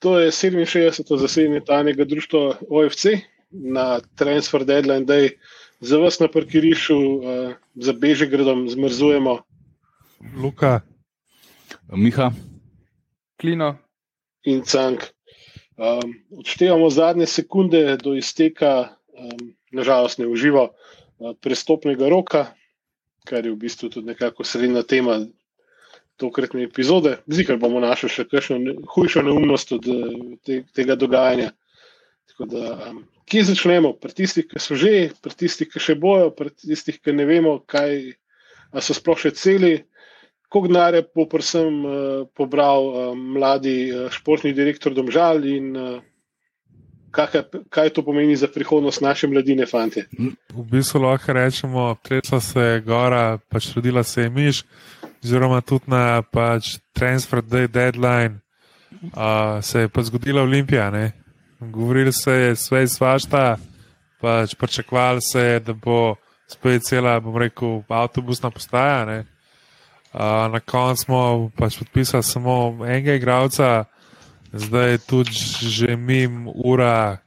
To je 67. zasedanje tajnega društva OFC na Transfer Deadline Day. Za vas na parkirišču, uh, za Bežigradom, zmrzujemo. Luka, Miha, Klino. in Cank. Um, odštevamo zadnje sekunde do izteka, um, nažalost, ne uživo, uh, prestopnega roka, kar je v bistvu tudi nekako srednja tema tokratne epizode. Zikar bomo našli še kakšno hujšo neumnost od eh, te, tega dogajanja. Tako Da, um, kje začnemo? Pri tistih, ki so že, pri tistih, ki še bojo, pri tistih, ki ne vemo, kaj so sploh še celi. Koliko denarja bo predvsem uh, pobral uh, mladi uh, športni direktor Domžal in uh, kaj, kaj to pomeni za prihodnost naše mladine, fante? v bistvu lahko rečemo, tresla se je gora, pač rodila se je miš, oziroma tudi na pač transfer day deadline uh, se je pa zgodila Olimpija. Ne? Govorili se je sve svašta, pač pričakovali se je, da bo spet cela, bom rekel, avtobusna postaja. Ne? Uh, na koncu smo pač podpisali samo enega igralca, zdaj je tudi že mim ura,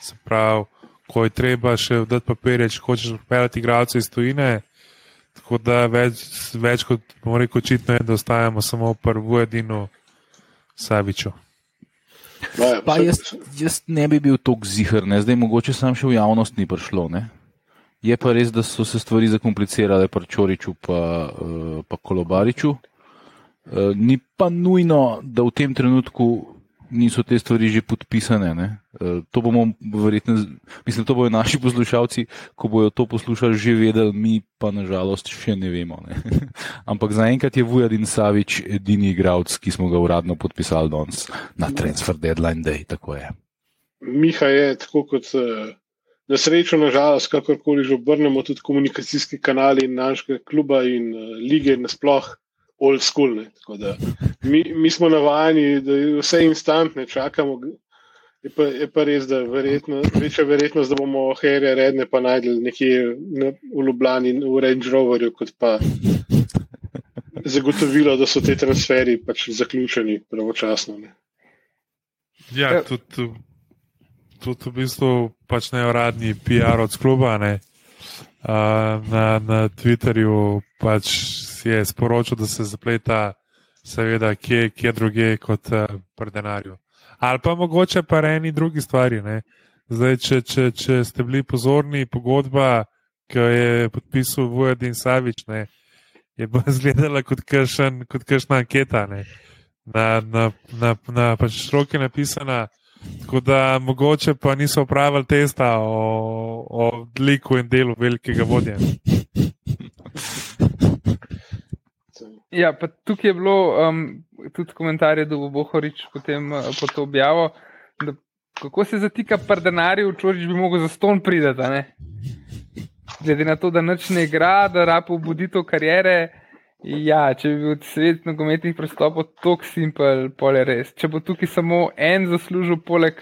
se pravi, ko je treba še vdati papirje, če hočeš pripeljati igralce iz tujine. Tako da več, več kot bomo rekel, očitno je, da ostajamo samo v prvu edino Saviču. Pa jaz, jaz ne bi bil tako zihar, ne? zdaj mogoče sam še v javnost ni prišlo. Ne? Je pa res, da so se stvari zakomplicirale pri Čoriču in uh, pa Kolobariču. Uh, ni pa nujno, da v tem trenutku niso te stvari že podpisane. Uh, to bomo verjetno, mislim, to bojo naši poslušalci, ko bojo to poslušali, že vedeli, mi pa nažalost še ne vemo. Ne? Ampak zaenkrat je Vujadin Savič edini igralec, ki smo ga uradno podpisali danes na Transfer Deadline Day. Miha je tako kot. Uh... Na srečo, nažalost, kakorkoli že obrnemo, tudi komunikacijski kanali našega kluba in uh, lige nasplošno old school. Ne, da, mi, mi smo navajeni, da je vse instantne, čakamo. Je pa, je pa res, da verjetno, večja verjetnost, da bomo herje redne pa najdel nekje na, v Ljubljani v Range Roverju, kot pa zagotovilo, da so te transferi pač zaključeni pravočasno. Ne. Ja, tudi. Tudi v bistvu pač neuradni PR od kluba. Ne. Uh, na, na Twitterju pač je sporočil, da se zapleta, seveda, kje, kje druge kot uh, pri denarju. Ali pa mogoče pa eni drugi stvari. Zdaj, če, če, če ste bili pozorni, pogodba, ki jo je podpisal Vojvodin Savič, ne, je pa izgledala kot kakšna anketa. Ne. Na, na, na, na pač šroke napisana. Tako da mogoče pa niso upravili testa o, o liku in delu velikega vodja. Ja, pa tukaj je bilo um, tudi komentarje, da bo Bohorič potem uh, po to objavil, da kako se zatika par denarjev, čorič bi mogel za ston prideti. Glede na to, da noč ne igra, da rapo budito karijere. Ja, če bi bil svet nogometnih pristopov tako simpel, pole res. Če bo tukaj samo en zaslužil, poleg,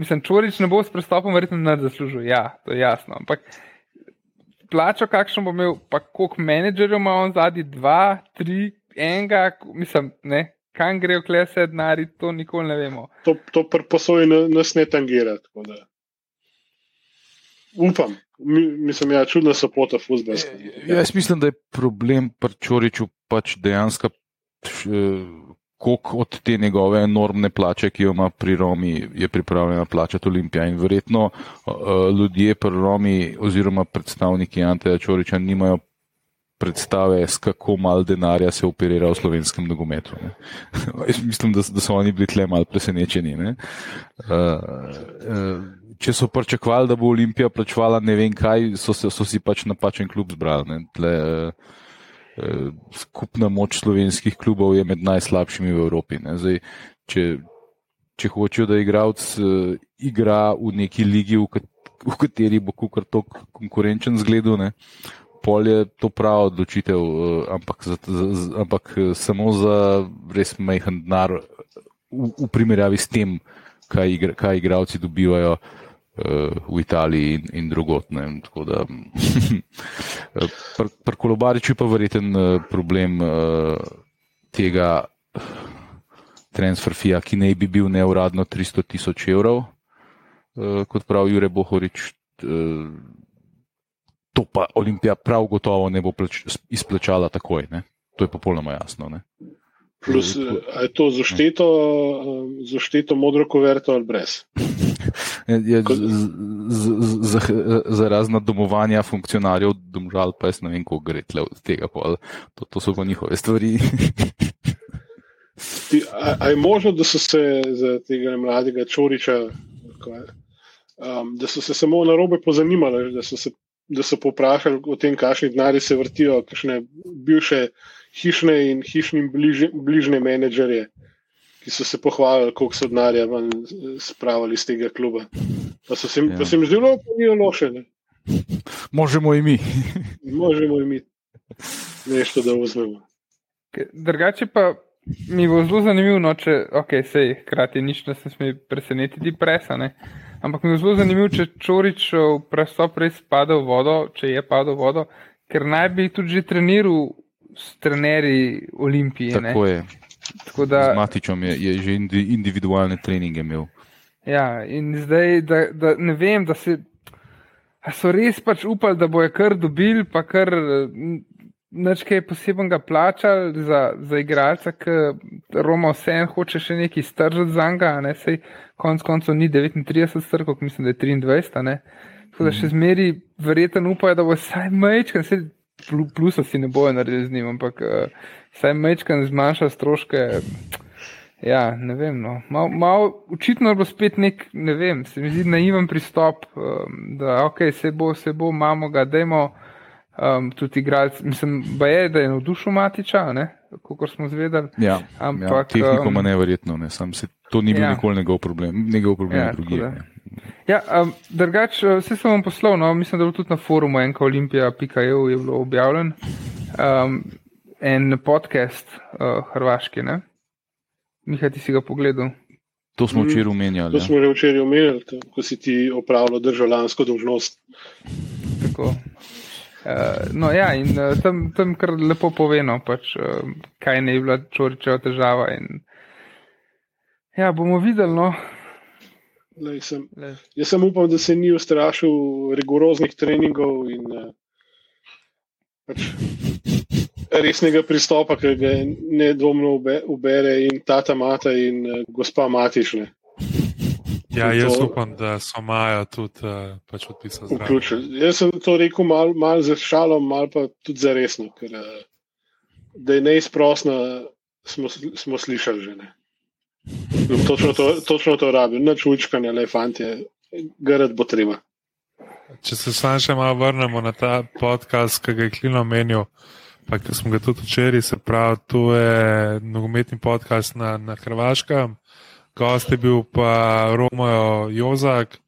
mislim, čorič ne bo s pristopom verjetno nad zaslužil. Ja, to je jasno. Ampak plačo, kakšno bo imel, pa koliko menedžerjev ima on zadnji, dva, tri, enega, mislim, ne. Kam grejo klese denari, to nikoli ne vemo. To, to posoji nas ne tangira. Upam, Mi, mislim, ja, čudna sopota fuzbalska. Ja, jaz mislim, da je problem pri Čoriču pač dejansko, koliko od te njegove enormne plače, ki jo ima pri Romi, je pripravljena plačati Olimpija. In verjetno uh, ljudje pri Romi oziroma predstavniki Anteja Čoriča nimajo predstave, s kako mal denarja se operira v slovenskem nogometu. Mislim, da, da so oni bili tle mal presenečeni. Uh, uh, če so pričakovali, da bo Olimpija plačevala ne vem kaj, so, so si pač napačen klub zbrali. Tle, eh, eh, skupna moč slovenskih klubov je med najslabšimi v Evropi. Zdaj, če, če hočejo, da igralec eh, igra v neki ligi, v, kat, v kateri bo kar to konkurenčen zgled, pol je to prav odločitev, eh, ampak, za, za, ampak eh, samo za res majhen denar v, v primerjavi s tem, kaj, igra, kaj igralci dobivajo v Italiji in, in drugot. Pri pr Kolobariču je pa verjeten problem tega, transfer fija, ki naj bi bil neuradno 300 tisoč evrov, kot pravi Jure Bohorič. To pa Olimpija prav gotovo ne bo plač, izplačala takoj. Ne? To je popolnoma jasno. Ne? Plus, je to zašteto, zašteto modro kuverto ali brez? Je, z, z, z, za razna domovanja funkcionarjev, domžal pa jaz ne vem, kako gre od tega. To, to so pa njihove stvari. Ti, a, a je možno, da so se za tega mladega Čoriča, um, da so se samo na robe pozanimali, da so se da so poprašali o tem, kakšni denari se vrtijo, kakšne bivše hišne in hišnim bliž, bližnje menedžerje, ki so se pohvalili, koliko so denarja spravili iz tega kluba. Pa se jim ja. zdelo, da ni loše. Ne? Možemo in mi. Možemo in mi nešto, da vzmemo. Drugače pa mi bo zelo zanimivo, no, če ok, sej, hkrati nič ne sme presenetiti presa. Ne? Ampak mi je zelo zanimivo, če Čorič v prestop res pada v vodo, če je padel v vodo, ker naj bi tudi že treniral s trenerji Olimpije. Tako ne? je. Tako da, z Matičom je, je že individualne treninge imel. Ja, in zdaj, da, da ne vem, da se, so res pač upali, da bojo kar dobili, pa kar Neč kaj posebnega plačali za, za igralca, ki Roma vse en hoče še nekaj stržati za njega, ne sej konc koncev ni 39 strkov, mislim, da je 23, ne. Tako da še mhm. zmeri verjeten upajo, da bo vsaj mečkan, se plusa si ne bojo naredili z njim, ampak uh, vsaj mečkan zmanjša stroške. Ja, ne vem. No. Mal, mal, očitno bo spet nek, ne vem, se mi zdi naiven pristop, um, da ok, se bo, se bo, imamo ga, dajmo um, tudi igralci, mislim, je, da je navdušil Matiča, kot smo zvedali. Ja, ja ampak ja, tehniko ima um, neverjetno, ne. Sam se to ni bil ja. nikoli njegov problem, njegov problem ja, drugi. Ja, um, drugač, vse sem vam poslal, no, mislim, da je tudi na forumu enka olimpija.eu je bilo objavljen um, en podcast uh, hrvaški, ne? Mihaj, ti si ga pogledal. To smo včeraj omenjali. To ja. smo že včeraj omenjali, ko si ti opravljal državljansko dolžnost. Tako. Uh, no, ja, in uh, tam, tam kar lepo poveno, pač, uh, kaj ne je bila čoričeva težava. In, ja, bomo videli. No. Lej, sem, jaz sem upam, da se ni ustrašil rigoroznih treningov in uh, pač resnega pristopa, ki ga nedvomno ubere in tata mata in uh, gospa matične. Ja, jaz to, upam, da so Maja tudi uh, pač odpisali. Jaz sem to rekel malo mal za šalo, malo pa tudi za resno, ker uh, da je neizprostno, smo, smo slišali že. Ne. Točno to, točno to rabijo, noč učkanje, le fanti, grad bo treba. Če se sam še malo vrnemo na ta podcast, ki ga je Klino menil, pa smo ga tudi včeraj, se pravi, tu je nogometni podcast na, na Hrvaškem gost je bil pa Romajo Jozak.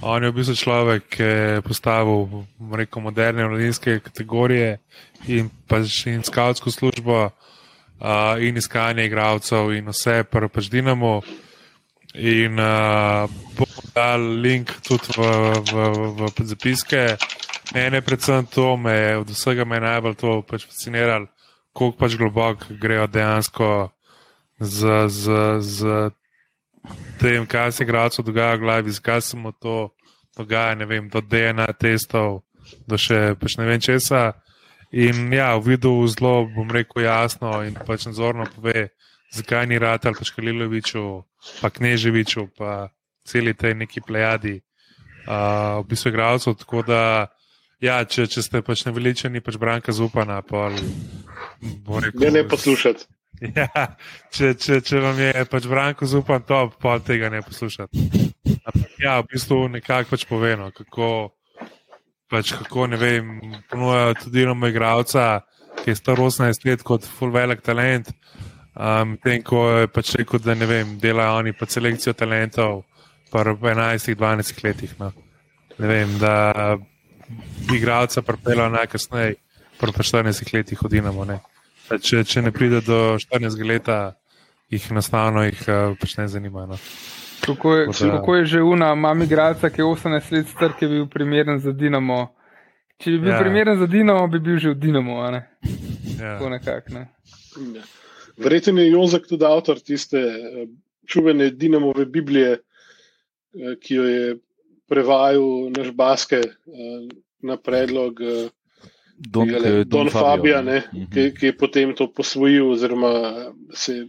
On je v bistvu človek, ki je postavil rekel, moderne mladinske kategorije in pa še in skavtsko službo uh, in iskanje igralcev in vse, pa pač Dinamo. In uh, bom dal link tudi v, v, v, v zapiske. Mene predvsem to, me, od vsega me je najbolj to pač fasciniralo, koliko pač globoko grejo dejansko z, z, z tem, kaj se igralcu dogaja v glavi, zakaj se mu to dogaja, ne vem, do DNA testov, do še pač ne vem česa. In ja, v videu zelo, bom rekel, jasno in pač nadzorno pove, zakaj ni rad ali pač Kaliloviču, pa Kneževiču, pa celi tej neki plejadi, uh, v bistvu igralcev. Tako da, ja, če, če ste pač neveličeni, pač branka zupana, pa bo rekel. Ne, ne poslušati. Ja, če, če, če vam je pač Branko zupam, to pa tega ne poslušate. Ja, v bistvu nekako pač poveno, kako, pač kako ne vem, ponujajo tudi eno igralca, ki je star 18 let kot full velik talent. Um, tem, ko je pač rekel, da ne vem, delajo oni pa selekcijo talentov, pa v 11-12 letih. No. Ne vem, da igralca pripeljajo najkasneje, pa v 14 letih hodinamo. Če, če ne pride do 14 let, jih enostavno jih, uh, pač ne zanima. No. Kako, je, da... kako je že una, mami igralca, ki je 18 let star, ki je bil primeren za Dinamo? Če bi bil ja. primeren za Dinamo, bi bil že v Dinamo. Ne? Ja. Tako nekako. Ne? Ja. Verjetno je Jozek tudi avtor tiste čuvene Dinamove Biblije, ki jo je prevajal naš Baske na predlog Don, Don, Don Fabija, ne, uh -huh. ki, ki je potem to posvojil, oziroma se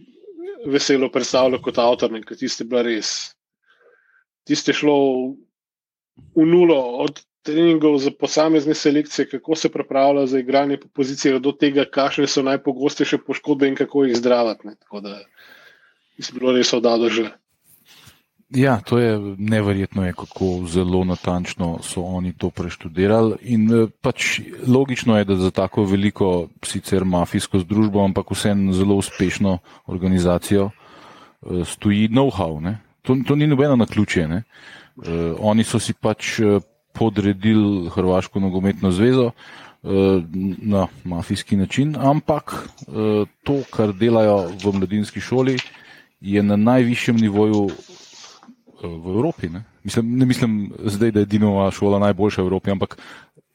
veselo predstavljal kot avtor, ker tiste bila res. Tiste šlo v nulo od treningov za posamezne selekcije, kako se pripravlja za igranje po pozicijah, do tega, kakšne so najpogostejše poškodbe in kako jih zdraviti. Tako da je bilo res odalo že. Ja, to je neverjetno, je, kako zelo natančno so oni to preštudirali. In eh, pač logično je, da za tako veliko, sicer mafijsko združbo, ampak vseeno zelo uspešno organizacijo eh, stoji know-how. To, to ni nobeno na ključje. Ne? Uh, oni so si pač podredili Hrvaško nogometno zvezo na mafijski način, ampak to, kar delajo v mladinski šoli, je na najvišjem nivoju v Evropi. Ne? Mislim, ne mislim zdaj, da je Dinova šola najboljša v Evropi, ampak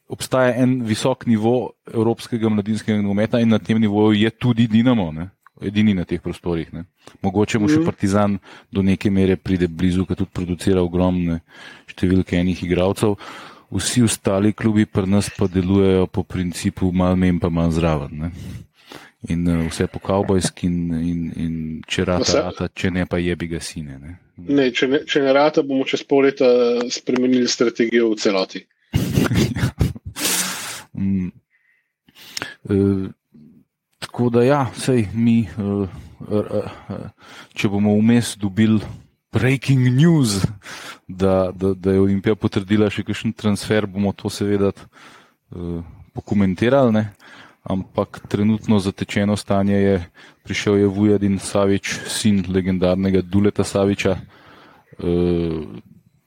obstaja en visok nivo evropskega mladinskega nogometa in na tem nivoju je tudi Dinamo. Ne? Edini na teh prostorih. Ne. Mogoče mu še mhm. Partizan do neke mere pride blizu, ker tudi producira ogromne številke enih igralcev. Vsi ostali klubi pri nas pa delujejo po principu malo menj pa manj zraven. Ne. In uh, vse po kavbojski, in, in, in če rata, rata, če ne pa jebi ga sine. Ne. Ne, če, ne, če ne rata, bomo čez pol leta spremenili strategijo v celoti. mm. e, tako da, ja, sej mi, uh, uh, če bomo vmes dobili breaking news, da, da, da je Olimpija potrdila še kakšen transfer, bomo to seveda uh, pokomentirali. Ne? Ampak trenutno zatečeno stanje je, prišel je Vujadin Savič, sin legendarnega Duleta Saviča, e,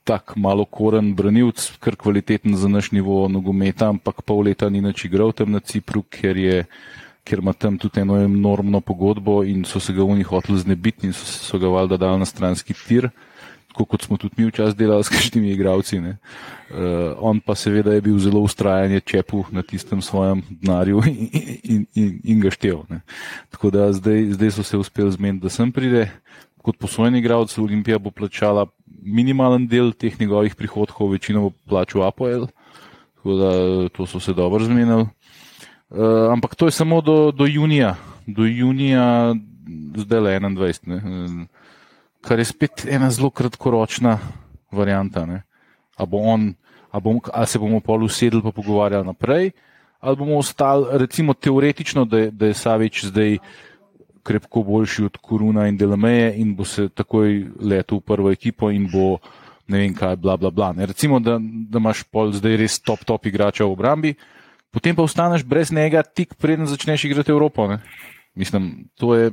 tak malo koren branilc, kar kvaliteten za naš nivo nogometa, ampak pol leta ni nič igral tam na Cipru, ker, je, ker ima tam tudi eno enormno pogodbo in so se ga v njih hoteli znebiti in so, so ga valjda dali na stranski tir tako kot smo tudi mi včasih delali s kakšnimi igravci. Uh, on pa seveda je bil zelo ustrajen, čepu na tistem svojem denarju in, in, in, in ga štev. Ne. Tako da zdaj, zdaj so se uspeli zmeniti, da sem pride. Kot posojen igralec Olimpija bo plačala minimalen del teh njegovih prihodkov, večino bo plačal APL, tako da to so se dobro zmenili. Uh, ampak to je samo do, do junija, do junija, zdaj le 21. Ne kar je spet ena zelo kratkoročna varianta. Ali bo bom, se bomo pol usedli in pogovarjali naprej, ali bomo ostali, recimo teoretično, da je, da je Savič zdaj krepko boljši od Koruna in Delameje in bo se takoj letel v prvo ekipo in bo ne vem kaj, bla bla bla. Ne. Recimo, da, da imaš pol zdaj res top top igrača v obrambi, potem pa ostaneš brez njega tik preden začneš igrati Evropo. Ne. Mislim, to je.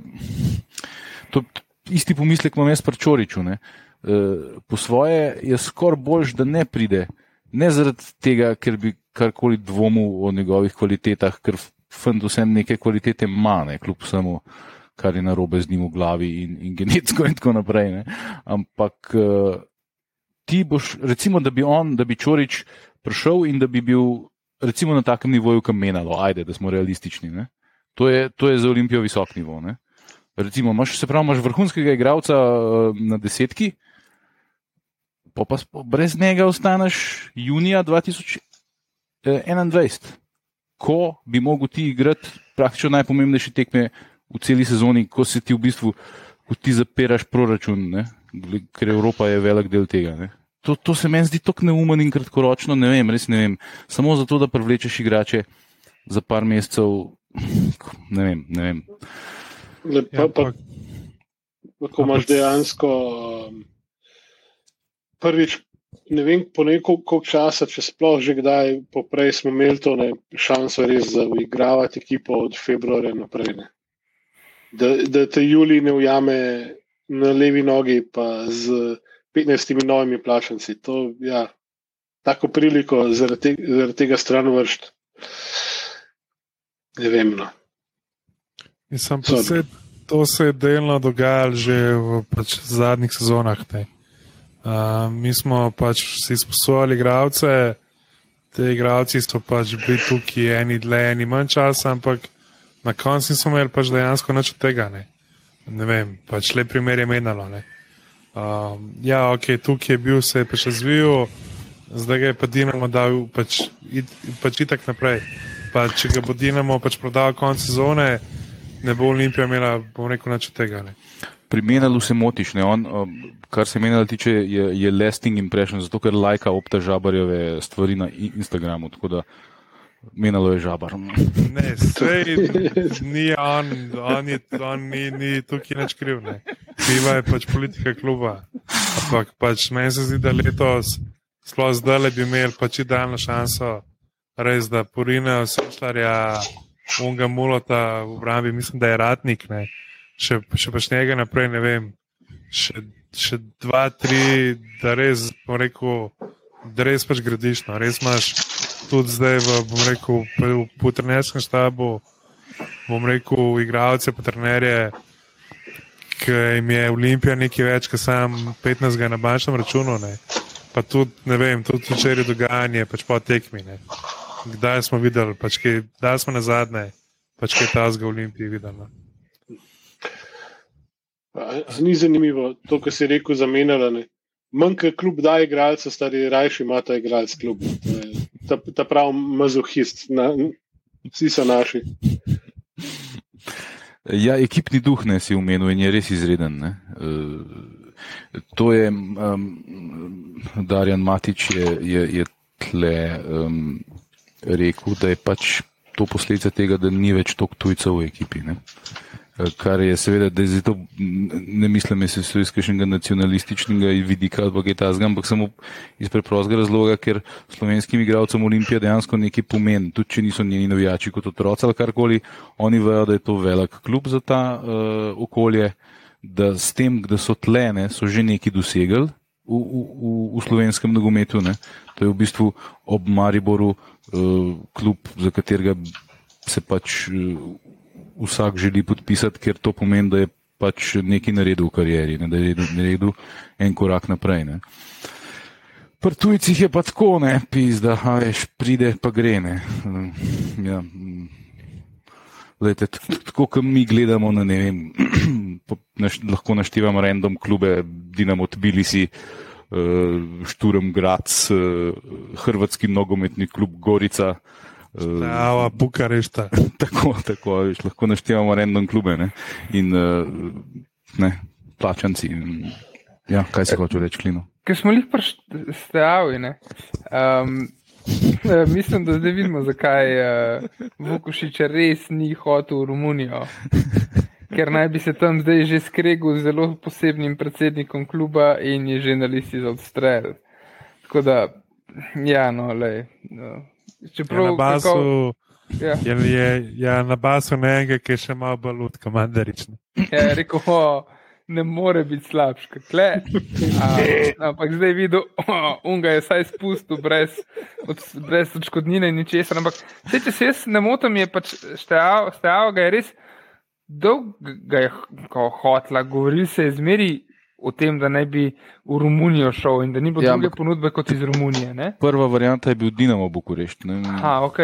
To, isti pomislek imam jaz pri Čoriču. Ne. Eh, po svoje je skoraj boljš, da ne pride. Ne zaradi tega, ker bi karkoli dvomil o njegovih kvalitetah, ker fant vsem neke kvalitete ima, kljub samo, kar je narobe z njim v glavi in, in genetsko in tako naprej. Ne. Ampak eh, ti boš, recimo, da bi on, da bi Čorič prišel in da bi bil recimo na takem nivoju, kam menalo, ajde, da smo realistični. To je, to je za Olimpijo visok nivo. Ne. Recimo, imaš, se pravi, imaš vrhunskega igralca uh, na desetki, pa pa brez njega ostaneš junija 2021, ko bi mogel ti igrati praktično najpomembnejše tekme v celi sezoni, ko se ti v bistvu, ko ti zapiraš proračun, ne? ker Evropa je velik del tega. To, to se meni zdi tako neumen in kratkoročno, ne vem, res ne vem. Samo zato, da privlečeš igrače za par mesecev, ne vem. Ne vem. Lepo, ja, pa, pa, ko imaš dejansko um, prvič, ne vem, po nekoliko časa, če sploh že kdaj, poprej smo imeli to ne, šanso res za uigravati ekipo od februarja naprej. Ne. Da, da te Juli ne ujame na levi nogi, pa z 15 novimi plačanci. To je ja, tako priliko zaradi, te, zaradi tega stran vršt. Ne vem. No. Sem pa se, to se je delno dogajalo že v pač, zadnjih sezonah. Uh, mi smo pač si sposojali igravce, te igravci so pač bili tukaj eni dlje, eni manj časa, ampak na koncu nismo imeli pač dejansko nič od tega. Ne, ne vem, pač le primer je menalo. Um, ja, ok, tukaj je bil, se je pač razvijal, zdaj ga je pa Dinamo dal pač, it, pač itak naprej. Pa, če ga bo Dinamo pač prodal konec sezone, ne bo Olimpija imela, bom rekel, nič od tega. Ne. Pri Menalu se motiš, On, kar se Menala tiče, je, je lasting impression, zato ker lajka opta žabarjeve stvari na Instagramu. Menalo je žabar. Ne, sej, ni on, on, je, on ni, ni tukaj nič kriv. Kriva je pač politika kluba. Ampak pač meni se zdi, da letos, sploh zdaj bi imeli pač idealno šanso, res da porinejo sešljarja, unga mulota v obrambi, mislim, da je ratnik. Ne. Še, še pač njega naprej, ne vem, še, še dva, tri, da res, bom rekel, da res pač gradiš. No. Res imaš tudi zdaj v, bom rekel, v, v trenerskem štabu, bom rekel, igralce, pa trenerje, ki jim je Olimpija nekaj več, kot sam 15 na bančnem računu. Ne. Pa tudi, ne vem, tudi včeraj dogajanje, pač po tekmi. Ne. Kdaj smo videli, pač kaj, kdaj smo na zadnje, pač kaj ta zgo v Olimpiji videli. Ni zanimivo to, kar si rekel, zamenjalo. Manj kot klub da igralce, stari rajši ima ta igralec klub. Ta, ta pravi mazohist, na, vsi so naši. Ja, ekipni duh ne si umenil in je res izreden. Ne? Uh, to je um, Darjan Matič je, je, je tle um, rekel, da je pač to posledica tega, da ni več toliko tujcev v ekipi. Ne? kar je seveda, da je zato, ne mislim, da se so iz kakšnega nacionalističnega vidika ali kaj takega, ampak samo iz preprostega razloga, ker slovenskim igralcem Olimpija dejansko nekaj pomeni, tudi če niso njeni navijači kot otroci ali karkoli, oni vejo, da je to velik klub za ta uh, okolje, da s tem, da so tlene, so že nekaj dosegli. V, v, v slovenskem nogometu. Ne. To je v bistvu ob Mariboru uh, klub, za katerega se pač uh, vsak želi podpisati, ker to pomeni, da je pač nekaj naredil v karieri, ne, da je naredil en korak naprej. Ne. Pri tujcih je pa tako, ne, pis, da veš, pride pa gre. Ne. Ja. Lejte, tako kot mi gledamo na vem, naš, lahko naštevamo random klube, Dinamo Tbilisi, uh, Šturm Grac, uh, Hrvatski nogometni klub Gorica, uh, Ava, Bukarešta. tako, tako viš, lahko naštevamo random klube ne? in ne, plačanci. In, ja, kaj se hoče reči, klino? Ker smo jih prštevali, um, mislim, da zdaj vidimo, zakaj uh, Vukošič res ni hotel v Romunijo. Ker naj bi se tam zdaj že skregal z zelo posebnim predsednikom kluba in je že na listi za odstrel. Tako da, ja, no, le. No. Čeprav, ja, na basu ja. je, je, ja, na basu nekaj, ki je še malo bolj lutka, mandarični. Ja, rekel, o, ne more biti slabš, kot le. Ampak zdaj videl, unga je saj spustil brez, od, brez odškodnine in ničesar. Ampak vse, če se jaz ne motim, je pač stajal, ga je res dolgo je hotla, govoril se je zmeri o tem, da ne bi v Romunijo šel in da ni bilo ja, druge ponudbe kot iz Romunije. Ne? Prva varianta je bil Dinamo Bukurešt. Aha, ok.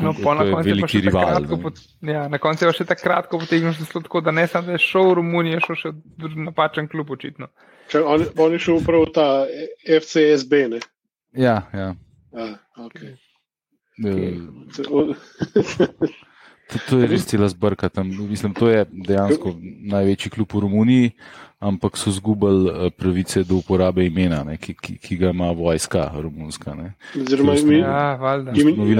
No, po, na, koncu je rival, pot, ja, na koncu je še tako kratko potegnil, tako, da ne samo, da je šel v Romunijo, šel še v napačen klub, očitno. Če, on, on je šel prav ta FCSB. Ne? Ja, ja. A, okay. Uh, to, to je res cela zbrka. Tam, mislim, to je dejansko največji klub v Romuniji ampak so zgubili eh, pravice do uporabe imena, ne, ki, ki, ki ga ima vojska romunska. Zelo je bilo.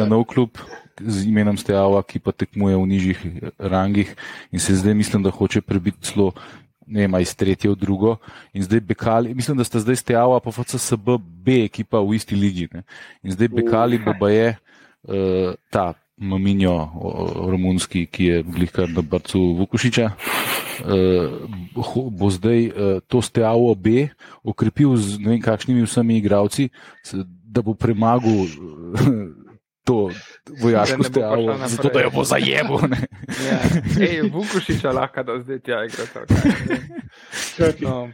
Ja, nov klub z imenom Steava, ki pa tekmuje v nižjih eh, rangih in se zdaj mislim, da hoče prebiti celo. Ne vem, iz tretje v drugo. In zdaj Bekali, mislim, da sta zdaj Steava, pa FCSB, B ekipa v isti ligi. Ne? In zdaj Bekali, bo je uh, ta Maminjo, romunski, ki je blihkar na brcu Vukušiča, uh, bo zdaj uh, to steavo B okrepil z ne vem kakšnimi vsemi igravci, da bo premagal uh, to vojaško steavo, zato da jo bo zajebo. ja. Vukušiča lahko da zdaj tja igra. No.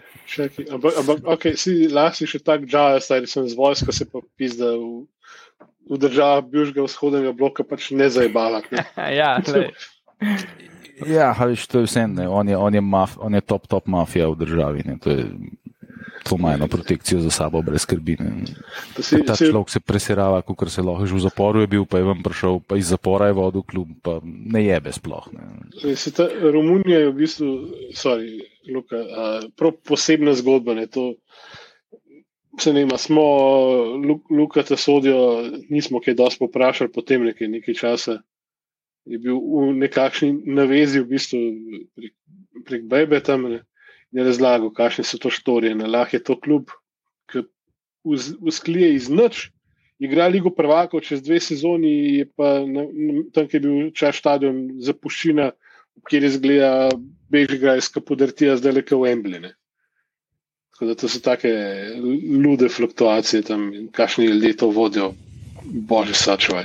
Ampak, okay, si lahko še tako džaja, saj sem z vojsko se pa pizda v, v državah Bližnjega vzhodnega bloka pač ne zajebavati. ja, Ja, veš, to je vse. On je, on, je maf, on je top, top mafija v državi. Ne. To je to majno protekcijo za sabo, brez skrbi. Si, ta si... človek se presirava, kot se lahko že v zaporu je bil, pa je vam prišel, pa iz zapora je vodil klub, pa ne je besploh. Romunija je v bistvu, sorry, Luka, uh, posebna zgodba. Ne, to, se ne ima, smo, Luka, te sodijo, nismo kaj dosti poprašali, potem nekaj, nekaj časa je bil v nekakšni navezi, v bistvu prek, prek Bebe tam ne, in je razlagal, kakšne so to štorije. Lahko je to kljub, ki usklije iz noč, igra Ligo prvakov čez dve sezoni, je pa na, na, tam, kjer je bil čas stadion zapuščina, kjer je zgleda Bežigrajska podrtija, zdaj le v Embline. Tako da so take lude fluktuacije tam in kakšni ljudje to vodijo, bože, sačuvaj.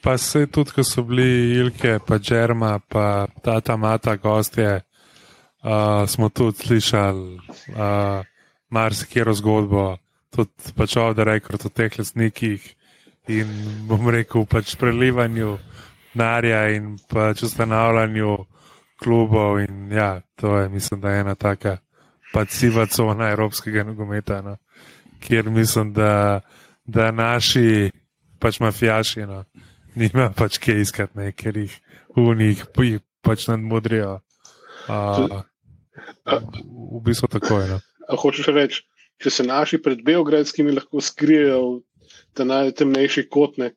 Pa se tudi, ko so bili Ilke, pa Džerma, pa tata mata gostje, uh, smo tudi slišali uh, marsikero zgodbo, tudi pač ovde rekord o teh lesnikih in bom rekel pač prelivanju narja in pač ustanavljanju klubov in ja, to je mislim, da je ena taka pač siva cona evropskega nogometa, no, kjer mislim, da, da naši pač mafijaši, no, nima pač kje iskati, ne, ker jih v njih pač nadmudrijo. Uh, v bistvu tako je. No. Hočeš reči, če se naši pred Beogradskimi lahko skrijejo v te najtemnejši kotne,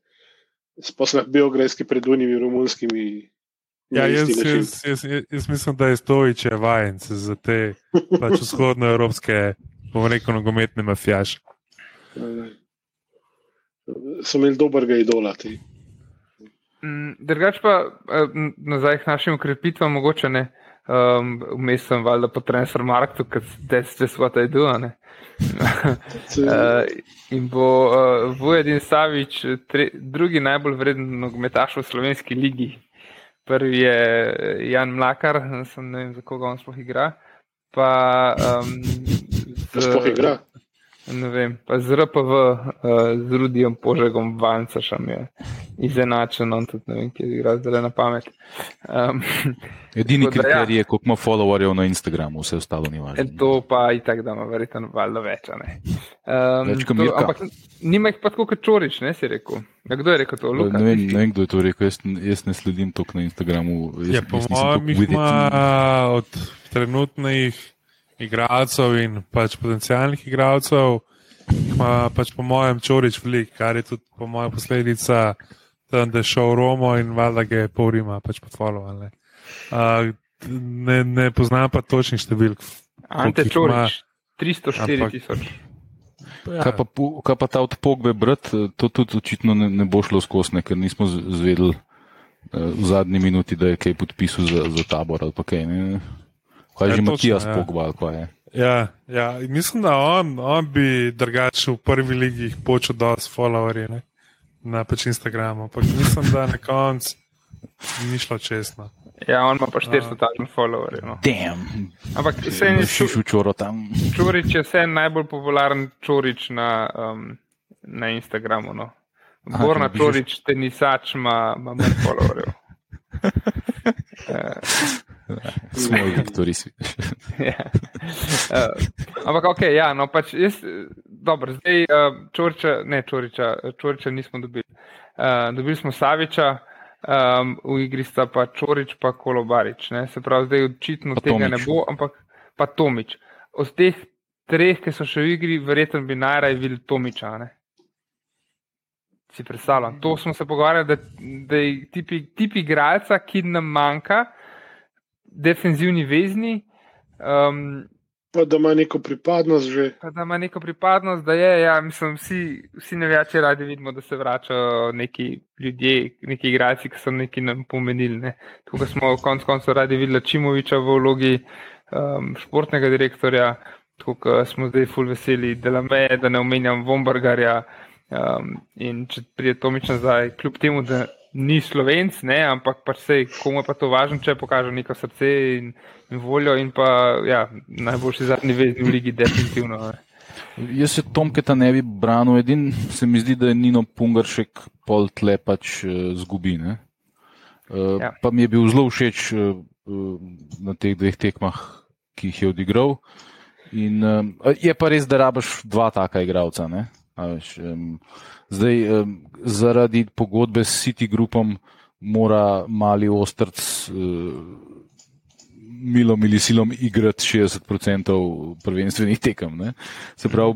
sploh Beogradski pred unimi romunskimi. Ja, jaz, jaz, jaz, jaz mislim, da je stojiče vajence za te pač vzhodnoevropske, bomo rekel, nogometne mafijaše. So imeli dobrega idola. Ti. Mm, drugač pa eh, nazaj k našim ukrepitvam, mogoče ne. Um, Vmes sem valjda po transfer marketu, ker that's just what I do. uh, in bo uh, Vujedin Savič tre, drugi najbolj vreden nogometaš v slovenski ligi. Prvi je Jan Mlakar, sem, ne vem, za koga on sploh igra. Pa, um, z, sploh igra. Ne vem, pa z RPV, uh, z Rudijem Požegom, Vancašem je izenačen, on tudi ne vem, kje igra zdaj na pamet. Um, Edini ja. kriterij je, koliko ima followerjev na Instagramu, vse ostalo ni važno. To pa i tak, da ima verjetno valjda več. Um, več Mirka. Ampak nima jih pa tako kot čorič, ne si rekel. Ja, kdo je rekel to? Luka, ne, vem, ne vem, kdo je to rekel, jaz, jaz ne sledim toliko na Instagramu. Jaz, ja, po mojem, ima od trenutnih igralcev in pač potencijalnih igralcev, ima pač po mojem čorič velik, kar je tudi po mojem posledica, da je šel v Romo in valjda ga je pol Rima pač podfollowal. Uh, ne, ne poznam pa točnih številk. Ante čorič, 304 tisoč. Ja. Kaj, kaj pa ta odpogbe, brat, to tudi očitno ne, ne bo šlo skozi, ker nismo zvedeli uh, v zadnji minuti, da je kaj podpisal za, za tabor ali pa kaj. Ne? Kaj je že Matijas ja. Pogba, kaj je? Ja, ja, mislim, da on, on bi drugače v prvi ligi počel dosti followerje na pač Instagramu, ampak mislim, da na koncu ni šlo čestno. Ja, on ima pa 400 takšnih followerjev. No. Ampak se je šel čoro tam. Čorič je vse najbolj popularen čorič na, um, na Instagramu. No. Borna čorič, tenisač ima manj followerjev. Smo jih tudi svi. Ampak, ok, ja, no pač jaz, dobro, zdaj uh, čorča, ne čoriča, čoriča nismo dobili. Uh, dobili smo Saviča, um, v igri sta pa Čorič, pa Kolobarič. Ne? Se pravi, zdaj očitno pa tega Tomič. ne bo, ampak pa Tomič. Od teh treh, ki so še v igri, verjetno bi najraje videli Tomiča. Ne? Si predstavljam. To smo se pogovarjali, da, da je tipi, tipi igralca, ki nam manjka, defenzivni vezni. Um, pa da ima neko pripadnost že. Pa da ima neko pripadnost, da je, ja, mislim, vsi, vsi nevijači radi vidimo, da se vračajo neki ljudje, neki igralci, ki so neki nam pomenili. Ne. Tukaj smo konec koncev radi videli Čimoviča v vlogi um, športnega direktorja, tukaj smo zdaj full veseli, da ne omenjam Vombargarja. Um, in če pride Tomič nazaj, kljub temu, da ni slovenc, ne, ampak pač sej, komu je pa to važno, če pokaže neko srce in, in voljo, in pa ja, najboljši zadnji vezni v ligi, definitivno. Ne. Jaz se Tomketa ne bi branil, edin se mi zdi, da je Nino Pungaršek pol tle pač uh, zgubi. Ne? Uh, ja. Pa mi je bil zelo všeč uh, na teh dveh tekmah, ki jih je odigral. In, um, je pa res, da rabiš dva taka igralca. Um, zdaj, um, zaradi pogodbe s City Groupom mora mali ostrc uh, milom ali silom igrati 60% prvenstvenih tekem. Ne? Se pravi,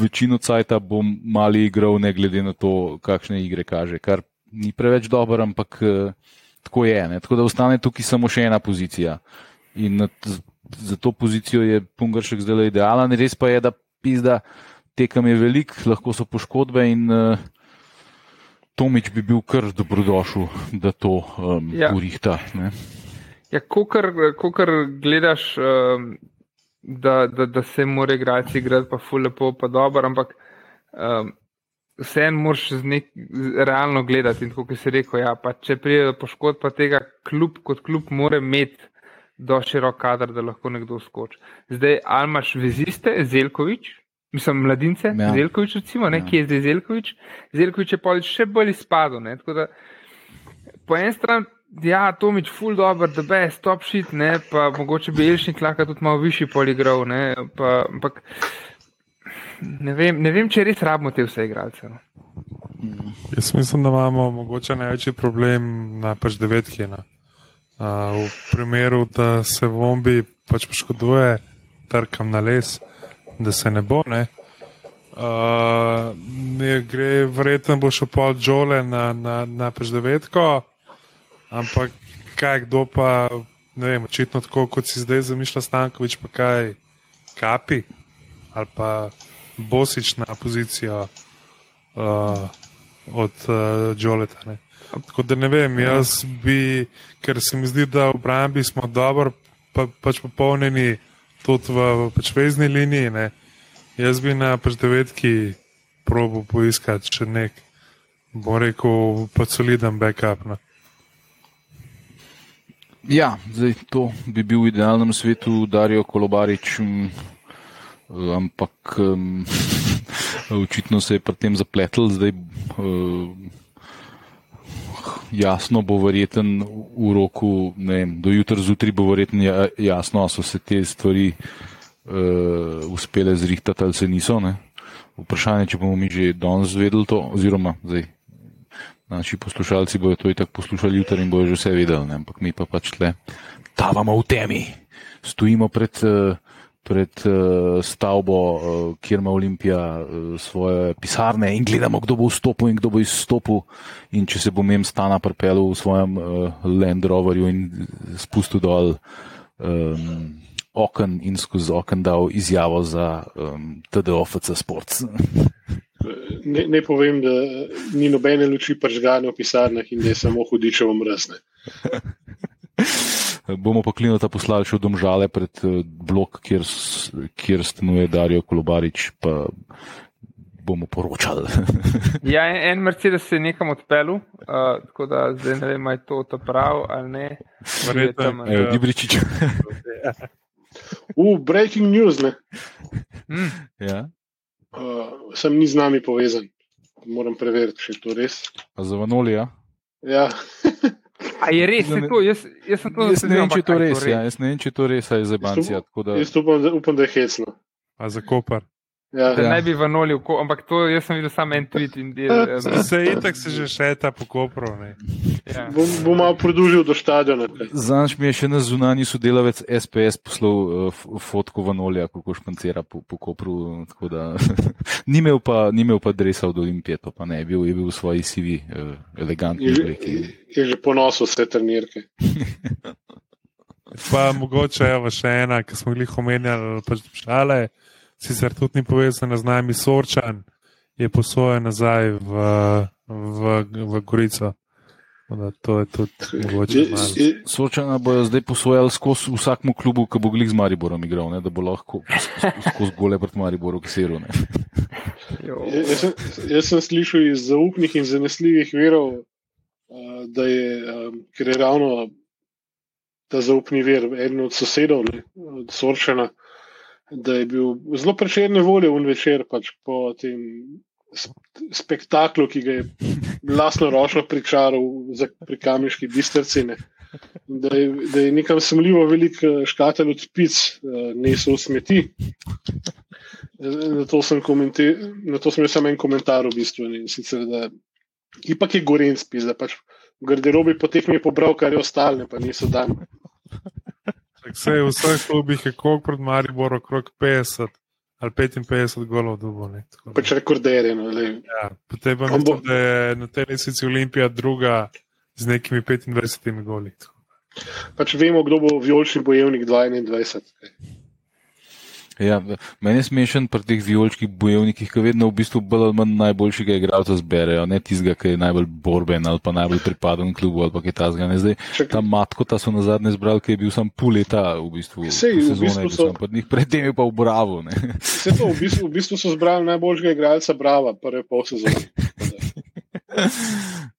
večino cajta bom mali igral, ne glede na to, kakšne igre kaže, kar ni preveč dobro, ampak uh, tako je. Ne? Tako da ostane tukaj samo še ena pozicija. In za to pozicijo je Pungaršek zdaj idealen. Res pa je, da pizda tekem je velik, lahko so poškodbe in uh, Tomič bi bil kar dobrodošel, da to um, ja. urihta. Ja, ko kar gledaš, um, da, da, da se mora igrati, igrati pa ful lepo, pa dobro, ampak um, vseeno moraš nek, realno gledati. In kot si rekel, ja, če pride do poškodb, pa tega kljub kot kljub mora imeti do širok kader, da lahko nekdo skoči. Zdaj, ali imaš veziste, Zelkovič, mislim, mladince, ja. Zelkovič, recimo, ne, ja. kje je zdaj Zelkovič? Zelkovič je pa še bolj izpadel. Po eni strani, ja, Tomič, full dobro, da be, stop shit, ne, pa mogoče bi Elšnik lahko tudi malo višji poligrov, ne, pa, ampak ne vem, ne vem, če res rabimo te vse igralce. No. Jaz mislim, da imamo mogoče največji problem na pač devetki. No. Uh, v primeru, da se vombi pač poškoduje, trkam na les, da se ne bo. Ne. Uh, ne gre, verjetno bo šel pol žole na, na, na pač devetko, ampak kaj, kdo pa, ne vem, očitno tako, kot si zdaj zamišlja Stankovič, pa kaj, kapi ali pa bosična pozicija uh, od uh, Joleta. Tako da ne vem, jaz bi, ker se mi zdi, da v obrambi smo dobro, pa, pač popolnjeni tudi v, pač vezni liniji. Ne. Jaz bi na pač devetki probo poiskati še nek, bo rekel, pa soliden backup. Ne. Ja, zdaj to bi bil v idealnem svetu Darijo Kolobarič, ampak um, očitno se je pri tem zapletel. Zdaj, um, jasno bo verjeten v roku, ne vem, do jutra zjutraj bo verjeten ja, jasno, ali so se te stvari uh, uspele zrihtati ali se niso. Ne. Vprašanje, če bomo mi že danes zvedeli to, oziroma zdaj, naši poslušalci bojo to itak poslušali jutri in bojo že vse vedeli, ne. ampak mi pa pač tle tavamo v temi, stojimo pred. Uh, pred uh, stavbo, uh, kjer ima Olimpija uh, svoje pisarne in gledamo, kdo bo vstopil in kdo bo izstopil. In če se bom jim stana prepel v svojem uh, Land Roverju in spustil dol um, okn in skozi okn dal izjavo za um, TDOFC Sports. Ne, ne povem, da ni nobene luči pržgane v pisarnah in da je samo hudičevo mrzne. bomo pa klinota poslali še v domžale pred eh, blok, kjer, kjer stanuje Darijo Kolobarič, pa bomo poročali. ja, en, en Mercedes se je nekam odpeljal, uh, tako da zdaj ne vem, ali je to ta prav ali ne. Verjetno je Dibričič. V breaking news, ne. Mm. Ja. Uh, sem ni z nami povezan. Moram preveriti, če je to res. A za vanoli, ja? Ja. A je res, je to, jaz, jaz sem to jaz ne vem, če je to res. Ja, jaz ne vem, če je to res, je za bancija. Jaz upam, upam, da je hecno. A za kopar. Ja. Ja. Ne bi vanolil, ampak to jaz sem videl samo en tweet. Eh, se je itak se že šeta po kopru. Ja. Bom, bom malo produžil do stadiona. Zanj mi je še na zunanji sodelavec SPS poslal uh, fotko vanolja, kako špancira po, po kopru. ni, imel pa, ni imel pa dresa od Olimpije, pa ne, bil, je bil v svoji sivi uh, elegantni. Je, je, je že ponosil vse trenirke. pa mogoče je še ena, ki smo jih omenjali, pač šale sicer tudi ni povezana z nami, Sorčan je posojen nazaj v, v, v Gorico. Da, to je tudi mogoče. Sorčana bojo zdaj posojali skozi vsakmu klubu, ki bo glik z Mariborom igral, ne? da bo lahko skozi gole pred Mariborom kseril. jaz, sem, jaz sem slišal iz zaupnih in zanesljivih verov, da je, ker je ravno ta zaupni ver, eden od sosedov, ne, od Sorčana, da je bil zelo preširne volje v večer, pač po tem spektaklu, ki ga je vlastno ročno pričaral za prikamiški bistrcine. Da je, da je nekam sumljivo velik eh, škatelj od pic, uh, nesel smeti. Na to sem, na to sem jaz samo en komentar v bistvu. Ne, sicer, da, ipak je goren spis, da pač v garderobi potek mi je pobral, kar je ostalo, pa niso dan. Vse v vseh klubih je koliko pred Mariborom, okrog 50 ali 55 golov dubo. Pač rekorderje. No, ja, potem pa mislim, da je na tej lesici Olimpija druga z nekimi 25 goli. Pač vemo, kdo bo vijolični bojevnik 21. Ja, meni je smešen pri teh vijoličkih bojevnikih, ki vedno v bistvu bolj ali manj najboljšega igralca zberejo, ne tistega, ki je najbolj borben ali pa najbolj pripaden klubu ali pa kaj tasga. Zdaj, ta matko, ta so na zadnje zbrali, ki je bil sam pol leta v bistvu. Sej, v bistvu so, predtem je pa v Bravo. Vse to, v bistvu, v bistvu so zbrali najboljšega igralca Brava, prve pol sezone.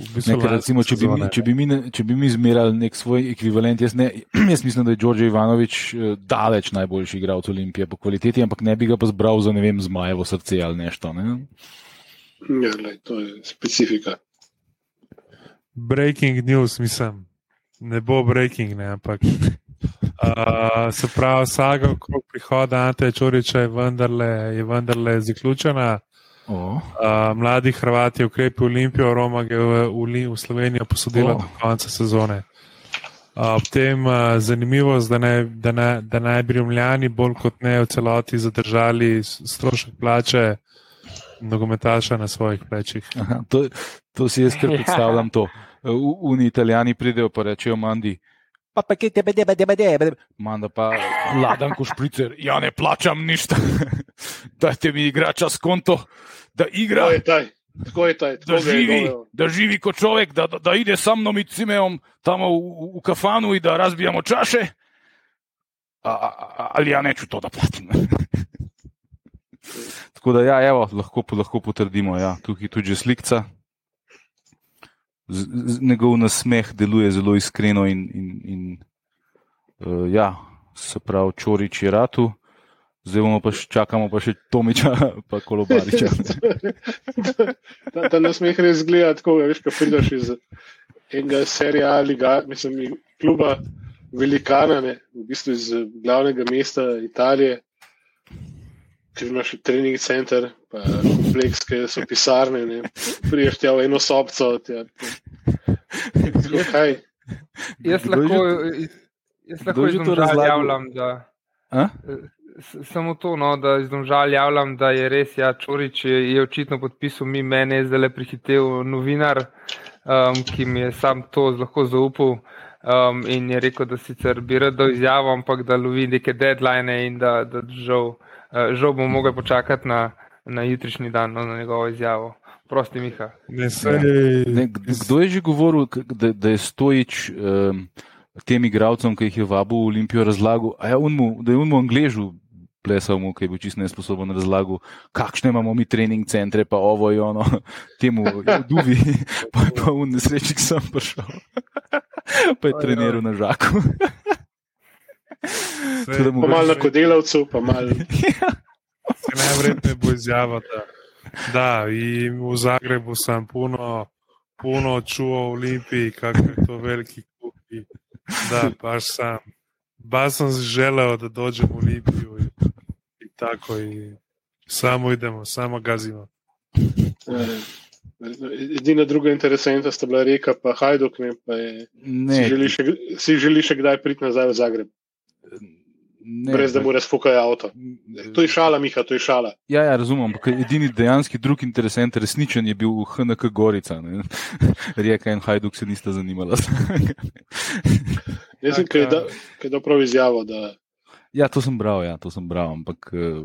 Nekaj, recimo, če, bi mi, če, bi mi, če bi mi izmerali nek svoj ekvivalent, jaz, ne, jaz mislim, da je Đorđe Ivanovič eh, daleč najboljši igralec Olimpije po kvaliteti, ampak ne bi ga pa zbral za ne vem, zmajevo srce ali nešto. Ne? Ja, lej, to je specifika. Breaking news, mislim, ne bo breaking, ne, ampak. Uh, se pravi, saga okrog prihoda Ante Čoriča je vendarle, je vendarle zaključena. Oh. Uh, mladi Hrvati ukrepi Olimpijo, Roma je v, v, v Slovenijo posodila oh. do konca sezone. Uh, ob tem uh, zanimivost, da naj, da, naj, da naj bi Rimljani bolj kot ne v celoti zadržali strošek plače nogometaša na svojih plečih. Aha, to, to si jaz kar predstavljam. To. Uni italijani pridejo pa rečejo mandi. Pa pa kaj tebe, tebe, tebe, tebe. Manda pa ladan ko špricer, ja ne plačam ništa. Dajte mi igrača s konto da igra, je taj, je taj, da, živi, da živi kot človek, da, da, ide sa mnom in cimeom tam v, v, v kafanu in da razbijamo čaše. A, a, ali ja neću to da platim. Tako da, ja, evo, lahko, lahko potrdimo, da ja, je tukaj tudi slikca. Z, z, njegov nasmeh deluje zelo iskreno, in, in, in uh, ja, se pravi, čorič je ratu. Zdaj bomo pa še čakali, pa še Tomiča, pa kolobariča. ta, ta nasmeh res zgleda tako, veš, ko prideš iz enega serijala, mislim, kluba velikana, ne, v bistvu iz glavnega mesta Italije, ki ima še trening center, pa kompleks, ki so pisarne, ne, priješ tja v eno sobco. Tja, jaz lahko, jaz lahko to razlagam. Samo to, no, da izdomžal javljam, da je res, ja, Čorič je, je očitno podpisal, mi meni je zdaj le prihitev novinar, um, ki mi je sam to lahko zaupal um, in je rekel, da sicer bi rad dal izjavo, ampak da lovi neke deadline in da, da žal, uh, žal bomo mogli počakati na, na jutrišnji dan, no, na njegovo izjavo. Prosti, Miha. Ne, sej... Ja. ne, kdo je že govoril, da, da je stojič. Um, tem igravcem, ki jih je vabil v Olimpijo, razlagal, ja, unmu, da je unmu angležu plesal, mu, ki je bil čisto nesposoben razlagal, kakšne imamo mi trening centre, pa ovo je ono, temu duvi, pa je pa v nesreči, ki sem prišel. pa je treniral na žaku. Pa malo kot delavcev, pa malo. Najvrednejše bo izjava, da, da v Zagrebu sem puno, puno čuval v Olimpiji, kako je to veliki kupi. Da, pač sam. Baš sem želel, da dođem v Olimpijo in, in tako. In samo idemo, samo gazimo. Edina druga interesenta sta bila reka, pa Hajduk, ne, pa je, ne. Si, želi še, si želi še kdaj priti nazaj v Zagreb. Ne, Brez da mu razfukajo avto. To je šala, Miha, to je šala. Ja, ja razumem. Edini dejanski drugi interesent, resničen je bil HNK Gorica. Rijeka in Hajduk se nista zanimala. Jaz sem kaj, da, kaj da prav izjavo. Da... Ja, to sem bral, ja, to sem bral, ampak eh,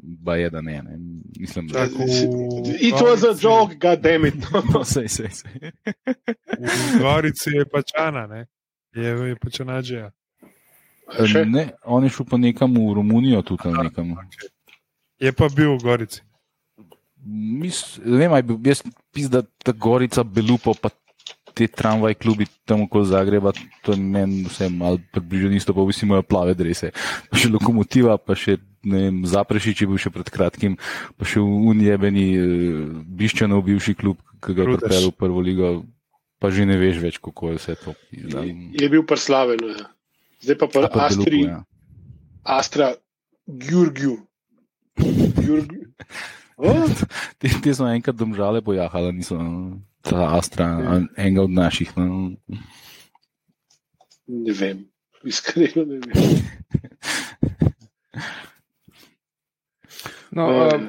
ba je, da ne. ne. Mislim, da je to. It was a joke, god damn it. no, sej, sej, sej. v Gorici je pačana, ne? Je, je pačana že. Ne, on je šel pa nekam v Romunijo, tudi tam nekam. Je pa bil v Gorici. Mis, ne vem, bil, jaz mislim, da ta Gorica, Belupo, pa te tramvaj klubi tam okoli Zagreba, to je meni vse malo približno isto, pa vsi imajo plave drese. Pa še lokomotiva, pa še vem, Zaprešič je bil še pred kratkim, pa še unjebeni uh, Biščanov bivši klub, ki ga je pripeljal v prvo ligo, pa že ne veš več, kako je vse to. Je, je bil pa slaven. Ja. Zdaj pa pa Astri, ja. Astra, Gjurgju. Te, te so enkrat domžale pojahala, niso no, ta Astra, Ja. enega od naših. No. Ne vem, iskreno ne vem. No, uh,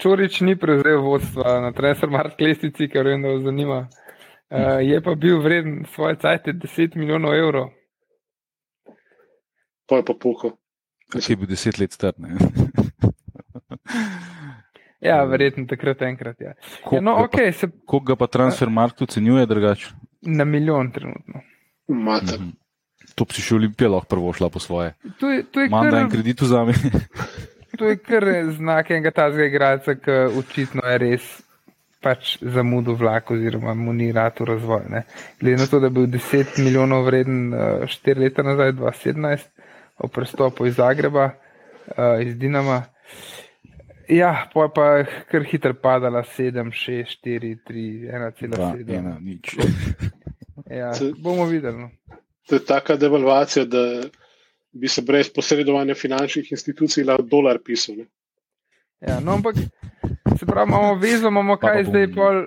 Čorič ni prevzel vodstva na Transfermarkt lestvici, ker vem, da vas zanima. Uh, je pa bil vreden svoje cajte 10 milijonov evrov. Pa je pa puho. Ki je bil deset let star. ne. Ja, verjetno takrat enkrat. Ja. Ja, Koliko no, ga pa- ok, se Koliko ga pa transfermarkt ocenjuje drugače? na milijon trenutno. Mata. Mhm. To bi si še Olimpija lahko prvo šla po svoje. To je, to je Imam da en kar, kredit vzame. to je kar znak enega tazga igralca, ki očitno je res pač zamudil vlak oziroma mu ni rad v razvoj. Ne. Glede na to, da je bil 10 milijonov vreden 4 leta nazaj, 2017, o prestopu iz Zagreba, eh, iz Dinama. Ja, pa je pa kar hitro padala 7, 6, 4, 3, 1,7. Ena, nič. Ja, bomo videli. No. To je taka devalvacija, da bi se brez posredovanja finančnih institucij lahko dolar pisal. Ne? Ja, no, ampak se pravi, imamo vezo, imamo Pa kaj pa zdaj, bom- pol,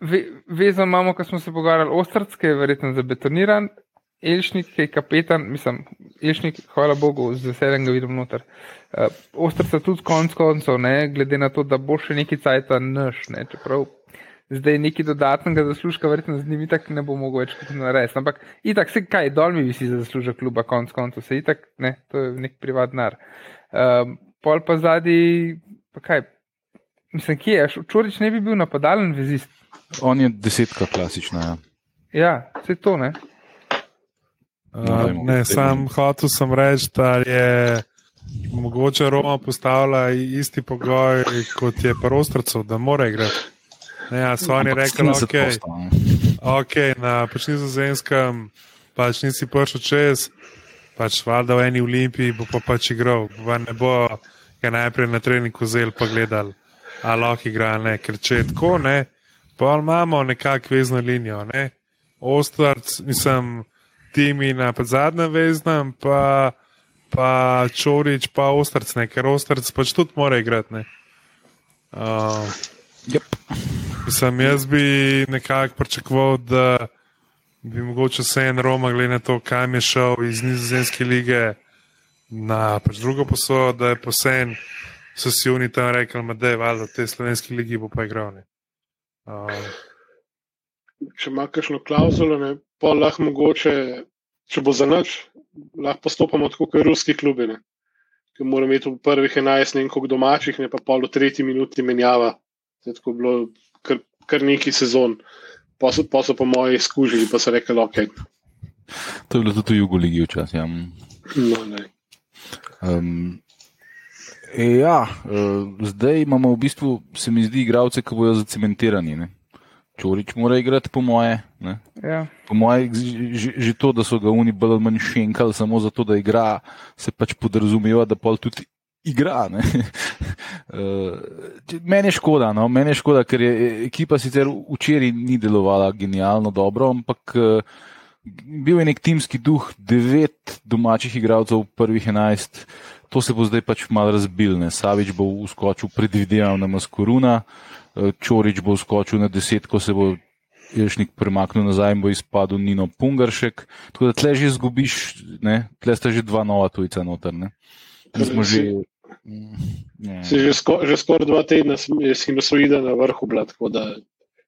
ve, vezo imamo, ko smo se pogovarjali, je verjetno zabetoniran, Elšnik, ki je kapetan, mislim, Elšnik, hvala Bogu, z veseljem ga vidim noter. Uh, Ostrca tudi konc koncev, ne, glede na to, da bo še neki cajta naš, ne, čeprav zdaj neki dodatnega zaslužka, verjetno z njimi tako ne bo mogel več kot narediti. Ampak itak se kaj, dol mi visi za zaslužek kluba, konc koncev, se itak, ne, to je nek privat denar. Um, pol pa zadnji, pa kaj, mislim, kje je, Čorič ne bi bil napadalen vezist. On je desetka klasična. Ja. Ja, vse to ne. Uh, ne, sam hotel sem reči, da je mogoče Roma postavila isti pogoj kot je Prostrcev, da mora igrati. Ne, ja, so oni rekli, 70 ok, posto, ne. ok, na pač nizozemskem, pač nisi prišel čez, pač valjda v eni olimpiji bo pa pač igral, pa ne bo ga najprej na treningu zel pa gledal, a lahko igra, ne, ker če je tako, ne, pa imamo nekako vezno linijo, ne, Ostarc, mislim, timi na pač zadnjem veznem, pa, pa Čorič, pa Ostarc, ne, ker Ostarc pač tudi mora igrati, ne. Uh, Yep. Mislim, jaz bi nekako pričakoval, da bi mogoče vse en Roma, glede na to, kam je šel iz Nizozemske lige na pač drugo posodo, da je posen, so si oni tam rekli, da je valjda v tej slovenski ligi bo pa igral. ne. Uh, Če ima kakšno klauzulo, ne, pa lahko mogoče, če bo za noč, lahko postopamo tako kot ruski klubi. Ne. Ker moramo imeti v prvih 11 ne koliko domačih, ne pa pol v tretji minuti menjava. To je tako bilo kar, kar neki sezon. Pa so, pa so po moji izkušnji, pa so rekli, ok, To je bilo tudi v Jugoligi včasih. Ja. no, ne. Um, ja, uh, zdaj imamo v bistvu, se mi zdi, igralce, ki bojo zacementirani. Ne. Čorič mora igrati, po moje. Ne. Ja. Po moje, že, že to, da so ga oni bolj ali manj šenkali samo zato, da igra, se pač podrazumeva, da pol tudi igra. ne. Uh, meni je škoda, no? meni je škoda, ker je ekipa sicer včeraj ni delovala genialno dobro, ampak uh, bil je nek timski duh, devet domačih igralcev v prvih enajst. To se bo zdaj pač malo razbil. Ne? Savič bo uskočil, predvidevam, na Maskoruna, eh, Čorič bo uskočil na deset, ko se bo Jelšnik premaknil nazaj in bo izpadel Nino Pungaršek. Tako da tle že izgubiš, ne? tle sta že dva nova tujca noter. Ne? Mi smo že. Mm, ne. Si že, sko, že skoraj dva tedna sinusoida na vrhu, bila, tako da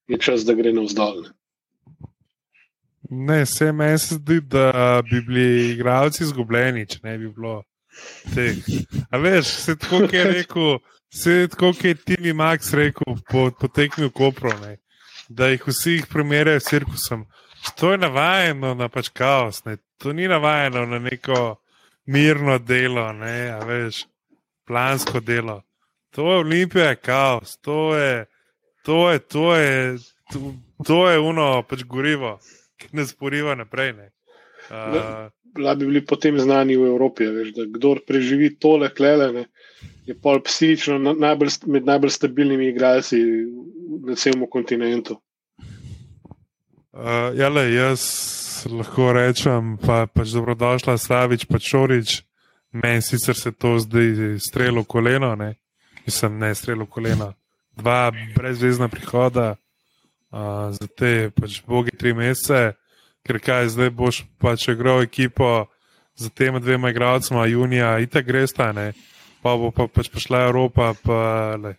je čas, da gre navzdol. ne. ne, vse meni se zdi, da bi bili igralci izgubljeni, če ne bi bilo. A veš, se tako je rekel, se tako je Timi Max rekel po, po v Kopru, ne, da jih vsi jih primerjajo s cirkusom. To je navajeno na pač kaos, ne. to ni navajeno na neko mirno delo, ne, a veš, plansko delo. To je Olimpija, je kaos, to je, to je, to je to, to je uno, pač gorivo, ki ne sporiva naprej. Ne. Uh, Bila bi bili potem znani v Evropi, veš, da kdo preživi tole klele, ne, je pol psihično na, najbolj, med najbolj stabilnimi igralci na celem kontinentu. Uh, jale, jaz lahko rečem, pa, pač dobrodošla, Savič, pa Čorič. Meni sicer se to zdaj strelo koleno, ne, mislim, ne strelo koleno. Dva brezvezna prihoda uh, za te pač bogi tri mesece, ker kaj zdaj boš pač igral ekipo za tema dvema igralcema, junija, itak greš ta, ne, pa bo pa pač prišla Evropa, pa le,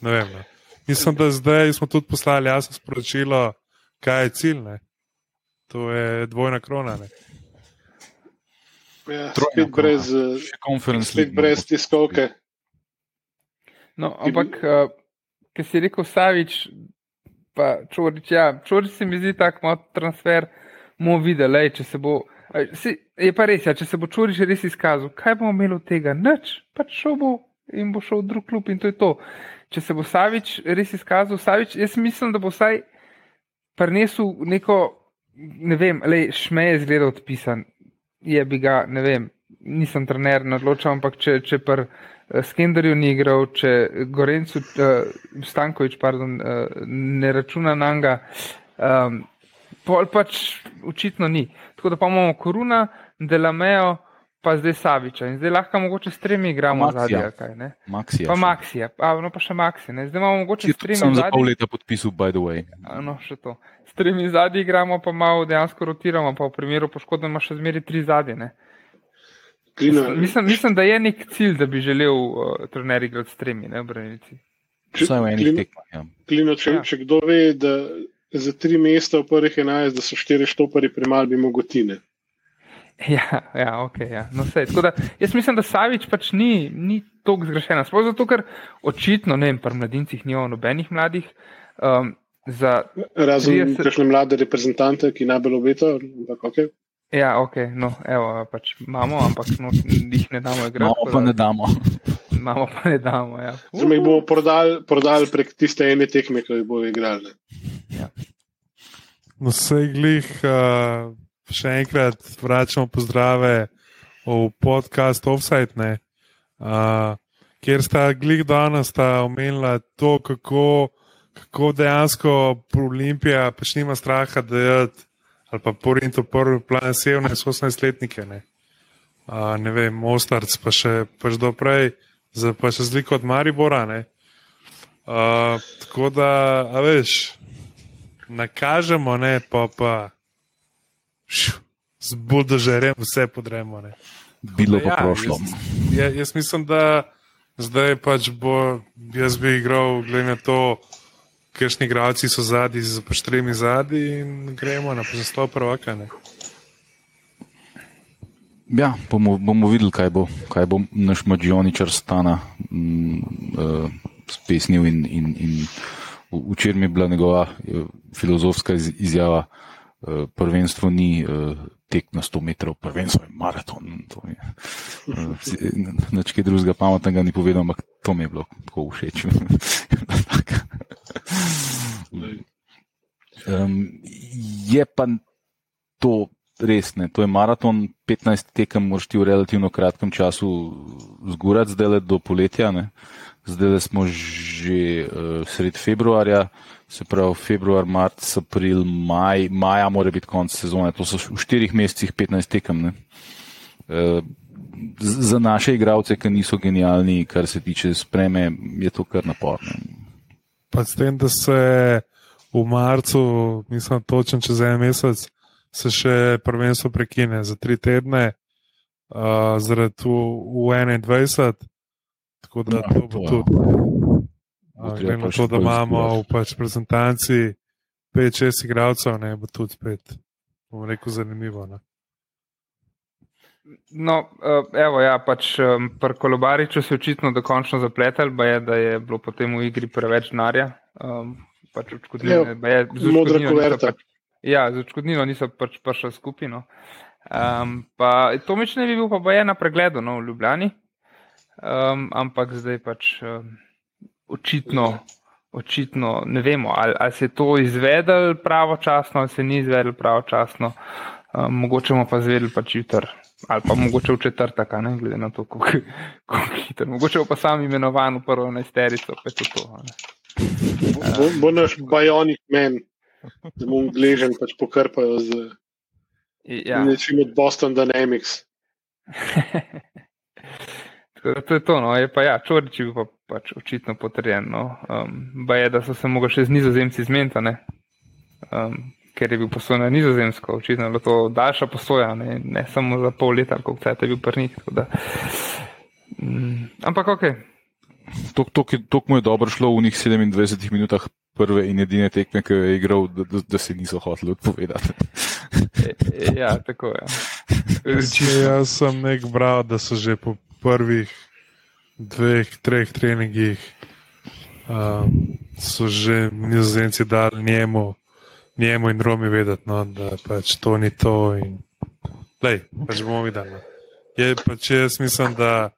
ne vem. Ne. Mislim, da zdaj smo tudi poslali jasno sporočilo, kaj je cilj. Ne. To je dvojna krona. Ne. Ja, spet brez, spet brez tiskovke. No, ampak, uh, ki si rekel, Savič, pa Čorič, ja, Čorič se mi zdi tak malo transfer, bomo videli, če se bo. Si, je pa res, ja, če se bo Čorič res izkazal, kaj bomo imeli od tega? Nič, pač šel bo in bo šel v drug klub in to je to. Če se bo Savič res izkazal, Savič, jaz mislim, da bo vsaj prinesel neko, ne vem, le šme je zgleda odpisan. Je bi ga, ne vem, nisem trener, ne odločam, ampak če, če pr uh, Skenderju ni igral, če Gorencu, uh, Stankovič, pardon, uh, ne računa na njega, um, pol pač očitno ni. Tako da pa imamo Koruna, Delamejo, pa zdaj Saviča in zdaj lahko mogoče s tremi igramo zadnji. Maxija. Pa Maxija, pa, no pa še Maxi. Ne? Zdaj imamo mogoče s tremi. Sem za pol leta podpisal, by the way. No, še to. S tremi zadnji igramo, pa malo dejansko rotiramo, pa v primeru poškodbe ima še zmeri tri zadnje. Mislim, mislim, da je nek cilj, da bi želel uh, trener igrati s tremi, ne branilci. V enih tekmah. Ja. Klino, če, ja. če kdo ve, da za tri mesta v prvih enajst, da so štiri štopari premali, bi mogotine. Ja, ja, ok. Ja. No, sej, da, jaz mislim, da Savič pač ni, ni tako zgrešen. Sploh zato, ker očitno, ne vem, pri mladincih ni nobenih mladih. Um, Razen 30... kakšne mlade reprezentante, ki najbolj obetajo. Okay. Ja, ok, no, evo, pač imamo, ampak no, jih ne damo igrati. Imamo pa ne damo. Imamo pa ne damo, ja. Zdaj jih bomo prodali prodal prek tiste ene tekme, ki jih bodo igrali. Ja. No, sej glih. Uh še enkrat vračamo pozdrave v podcast Offside, uh, kjer sta glik danes omenila to, kako, kako dejansko Olimpija pač nima straha, da je ali pa porin to prvi plan severne 18-letnike. Ne. Uh, ne vem, Mostarc pa še pač do za pa še zliko od Maribora. Uh, tako da, a veš, nakažemo, ne pa pa z buldožerjem vse podremo. Ne. Bilo pa ja, prošlo. Jaz, ja, jaz mislim, da zdaj pač bo, jaz bi igral, glede na to, kakšni igralci so zadnji, z pač tremi zadnji in gremo na zaslov prvaka. Ne. Ja, bomo, bomo videli, kaj bo, kaj bo naš mađioničar stana mm, uh, spesnil in, in, in včeraj mi je bila njegova uh, filozofska izjava. Eh, prvenstvo ni uh, tek na 100 metrov, prvenstvo je maraton. Je, uh, Neč kaj drugega pametnega ni povedal, ampak to mi je bilo tako všeč. um, je pa to res ne, to je maraton, 15 tekem moraš ti v relativno kratkem času zgurati, zdaj le do poletja. Ne. Zdaj smo že uh, sred februarja, se pravi februar, marc, april, maj, maja mora biti konec sezone. To so v štirih mesecih 15 tekem. Uh, za naše igralce, ki niso genialni, kar se tiče spreme, je to kar naporno. Pa s tem, da se v marcu, mislim, točno čez en mesec, se še prvenstvo prekine za tri tedne, uh, zaradi v, v 21. Tako da ja, to bo tudi. Glede na to, da imamo v pač prezentanci 5-6 igralcev, ne bo tudi spet, bom rekel, zanimivo. Ne? No, eh, evo, ja, pač pri Kolobariču se je očitno dokončno zapletel, je, da je bilo potem v igri preveč narja. Um, pač Modra kuverta. Pač, ja, z očkodnino niso pač prišli skupino. Um, pa to mič ne bi bil, pa je na pregledu no, v Ljubljani, um, ampak zdaj pač. Um, očitno, očitno ne vemo, ali, ali se je to izvedel pravočasno, ali se ni izvedel pravočasno. Um, mogoče bomo pa zvedeli pač jutr, ali pa mogoče v četrtek, ne glede na to, kako hitro. Mogoče pa sam imenovan v prvo najsterico, pa je to. to bo, bo naš bajonik men, da mu gležen pač pokrpajo z ja. nečim od Boston Dynamics. to je to, no, je pa ja, čoriči pa pač očitno potrjen. No. Um, ba je, da so se mogli še z nizozemci zmeniti, um, ker je bil posojen na nizozemsko, očitno je to daljša posoja, ne, ne samo za pol leta, koliko cajt je bil prnih. Um, ampak ok. To mu je dobro šlo v njih 27 minutah prve in edine tekme, ki je igral, da, da, da se niso hoteli odpovedati. E, e, ja, tako je. Ja. Jaz sem nek bral, da so že po prvih dveh, treh treningih um, so že nizozemci dali njemu, njemu in Romi vedeti, no, da pač to ni to. In, lej, pač bomo videli. No. Je pač jaz mislim, da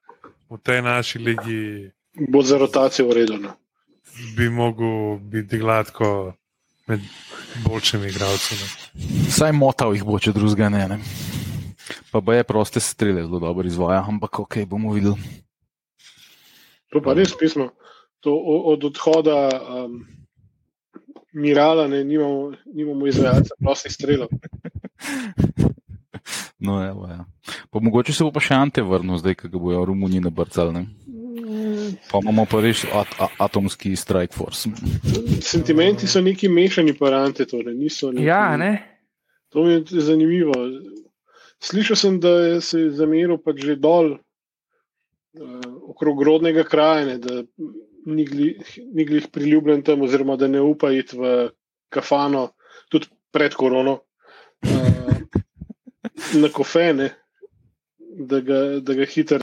v tej naši ligi. Bo za rotacijo uredeno. Bi mogel biti gladko med boljšimi igralci. No. Saj motal jih bo, če drugega ne. ne. Pa bo je proste strele zelo dobro izvaja, ampak ok, bomo videli. To pa res pismo. To od odhoda um, Mirala ne nimamo, nimamo izvajalca prostih strelov. No, evo, ja. Pa mogoče se bo pa še Ante vrnil, zdaj, ko ga bojo Romuniji nabrcali. Pa imamo pa res at, at, atomski strike force. Sentimenti so neki mešani parante, torej niso neki. Ja, ne. To mi je zanimivo. Slišal sem, da se je zameril pač že dol uh, okrog rodnega kraja, ne, da ni glih priljubljen tam, oziroma da ne upa iti v kafano, tudi pred korono, uh, na kofene, da, ga, da, ga hiter,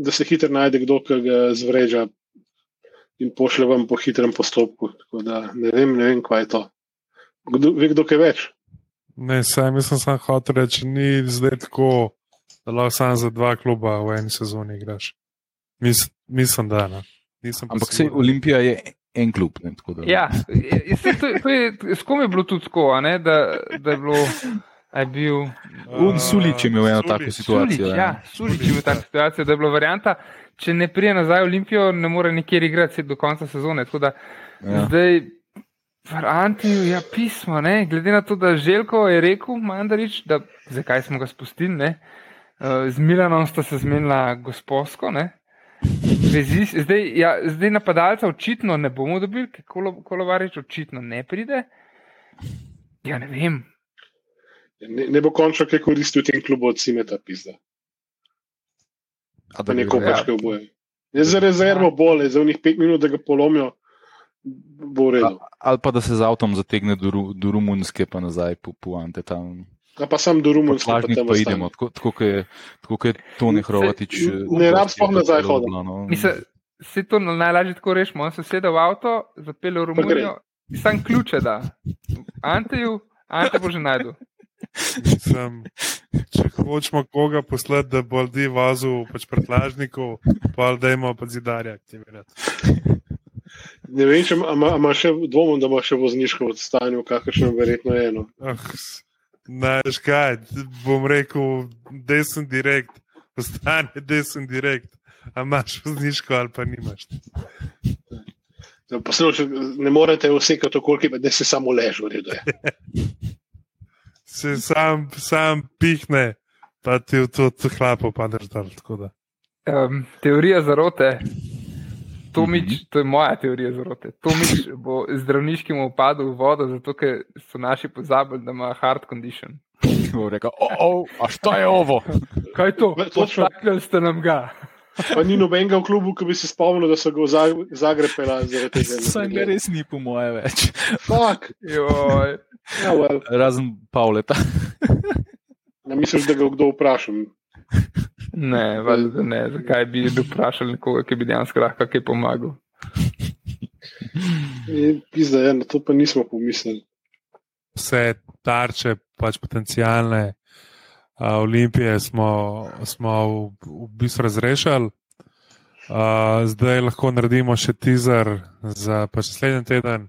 da se hitro najde kdo, ki ga zvreža in pošle vam po hitrem postopku. Da, ne vem, ne vem, kaj je to. Kdo, ve kdo kaj več? Ne, da sem hotel reči, ni zdaj tako, da lahko samo za dva kluba v eni sezoni igraš. Mis, mislim, da ne. Ampak se Olimpija je en klub. Ne, ja, je, to, to je, s kom je bilo tudi tako, ne, da, da je bilo. Je bil uh, Sulič imel eno tako situacijo. Sulič, ja, Sulič imel tako situacijo, da je bila varianta, če ne prije nazaj v Olimpijo, ne more nikjer igrati do konca sezone. Da, ja. Zdaj Antiju je ja, pismo, ne? glede na to, da Željko je rekel, Mandarič, da zakaj smo ga spustili. Ne? Eh, z Milanom sta se zmenila gospodsko. Zdaj, ja, zdaj napadalca očitno ne bomo dobili, ker kolo, kolovarič očitno ne pride. Ja, ne vem. Ne, ne bo končal, kaj koristi v tem klubu od Simeta pizda. A da neko pač kaj oboje. Je za rezervo bolje, za unih pet minut, da ga polomijo bo redo. Ali pa da se z avtom zategne do, do Rumunske, pa nazaj po Puante tam. Ja, pa sam do Rumunske. Pa, pa, pa idemo, tako, tako, je, tako je to ne Hrvatič. Ne rab sploh nazaj hoditi. No. Se to najlažje tako rešimo. On se sede v avto, zapelje v Romunijo, sam ključe da. Anteju, Ante bo že najdu. Sem, če hočemo koga poslati, da bo ljudi vazil pač pretlažnikov, pa da ima pa zidarja aktivirati. Ne vem, če ima še dvomom, da ima še vozniško odstanje, kakršno verjetno je eno. Oh, Znaš kaj, bom rekel, desen direkt, ostane desen direkt. A imaš vozniško ali pa nimaš. Poslušaj, ne morete vsekati okolje, da se samo leže, v redu je. se sam, sam pihne, pa ti v to hlapo padeš dol. Um, teorija zarote. Tomič, mm -hmm. to je moja teorija zarote. Tomič bo zdravniškim upadel v vodo, zato ker so naši pozabili, da ima hard condition. Rekel, oh, oh, a šta je ovo? Kaj je to? Odštaknili ste nam ga. Pa ni nobenega v klubu, ki bi se spomnil, da so ga v Zagreb pelali zaradi tega. Saj ne res ni po moje več. Fak. Ja, well. Razen Pavleta. Ja, misliš, da ga kdo vprašal? Ne, valjda ne. Zakaj bi vprašali nekoga, ki bi dejansko lahko kaj pomagal? Pisa, ja, na to pa nismo pomislili. Vse tarče, pač potencijalne olimpije smo, smo v, v bistvu razrešili. Uh, zdaj lahko naredimo še teaser za pač naslednji teden.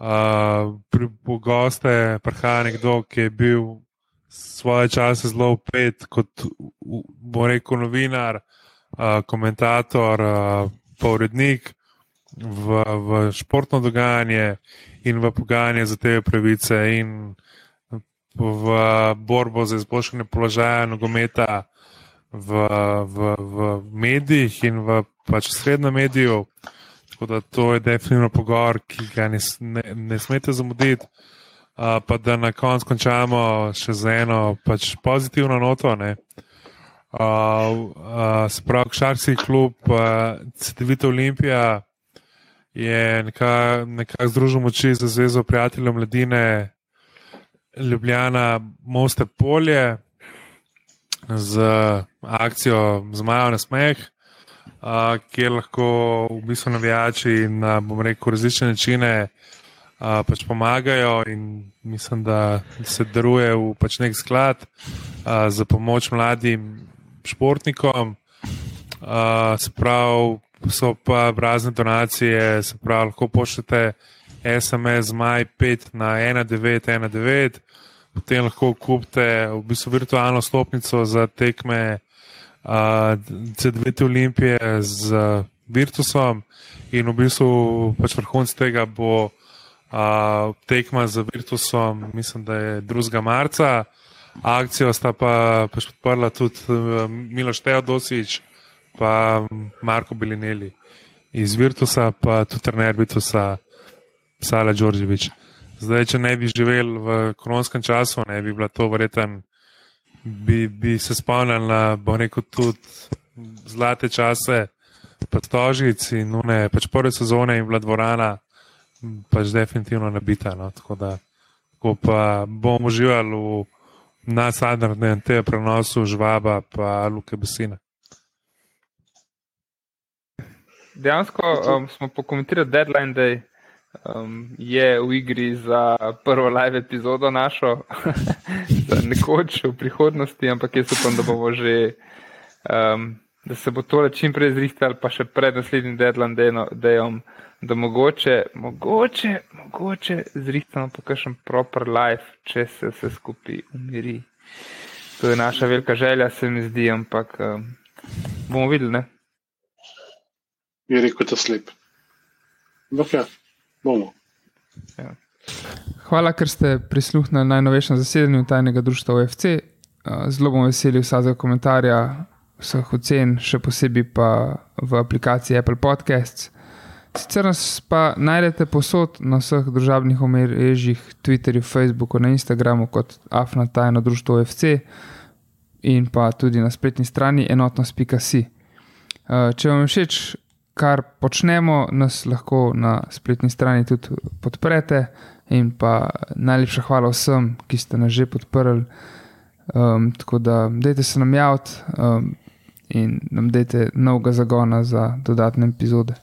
Uh, pri goste prihaja nekdo, ki je bil svoje čase zelo upet kot, bo rekel, novinar, uh, komentator, uh, pa urednik v, v športno dogajanje in v pogajanje za te pravice in v borbo za izboljšanje položaja nogometa v, v, v medijih in v pač srednjem mediju. Tako da to je definitivno pogovor, ki ga ne, ne, ne smete zamuditi. Uh, pa da na koncu končamo še z eno pač pozitivno noto. Uh, uh, Sprav, Šarski klub, uh, Cedevita Olimpija je nekako neka združil moči za Zvezo prijateljev mladine Ljubljana Moste Polje z akcijo Zmajo na smeh, uh, kjer lahko v bistvu navijači na, rekel, različne načine uh, pač pomagajo in mislim, da se daruje v pač nek sklad uh, za pomoč mladim športnikom. Uh, se pravi, so pa razne donacije, se pravi, lahko pošljete SMS Maj 5 na 1919, potem lahko kupite v bistvu virtualno stopnico za tekme uh, CD2 Olimpije z uh, Virtusom in v bistvu pač vrhunc tega bo uh, tekma z Virtusom, mislim, da je 2. marca. Akcijo sta pa pač podprla tudi uh, Miloš Teodosič pa Marko Bilineli iz Virtusa, pa tudi trener Virtusa, Sala Đorđevič. Zdaj, če ne bi živel v koronskem času, ne bi bila to verjeten, bi, bi se spomnil na, bo rekel, tudi zlate čase, pa tožic in nune, pač prve sezone in bila dvorana, pač definitivno nabita. No? Tako da, ko pa bomo uživali v nasadnem tem prenosu žvaba pa Luke Besina dejansko um, smo pokomentirali deadline, da um, je v igri za prvo live epizodo našo, za nekoč v prihodnosti, ampak jaz upam, da bomo že. Um, Da se bo tole čim prej zrihtalo, pa še pred naslednjim deadline dejom, da mogoče, mogoče, mogoče zrihtamo po kakšen proper life, če se vse skupaj umiri. To je naša velika želja, se mi zdi, ampak um, bomo videli, ne? je rekel, da slep. Ampak ja, bomo. Ja. Hvala, ker ste prisluhnili najnovejšem zasedanju tajnega društva OFC. Zelo bom vesel vsakega komentarja, vseh ocen, še posebej pa v aplikaciji Apple Podcasts. Sicer nas pa najdete posod na vseh državnih omrežjih, Twitterju, Facebooku, na Instagramu kot Afna tajno društvo OFC in pa tudi na spletni strani enotnost.si. Če vam je všeč kar počnemo, nas lahko na spletni strani tudi podprete. In pa najlepša hvala vsem, ki ste nas že podprli. Um, tako da, dajte se nam javiti um, in nam dajte novega zagona za dodatne epizode.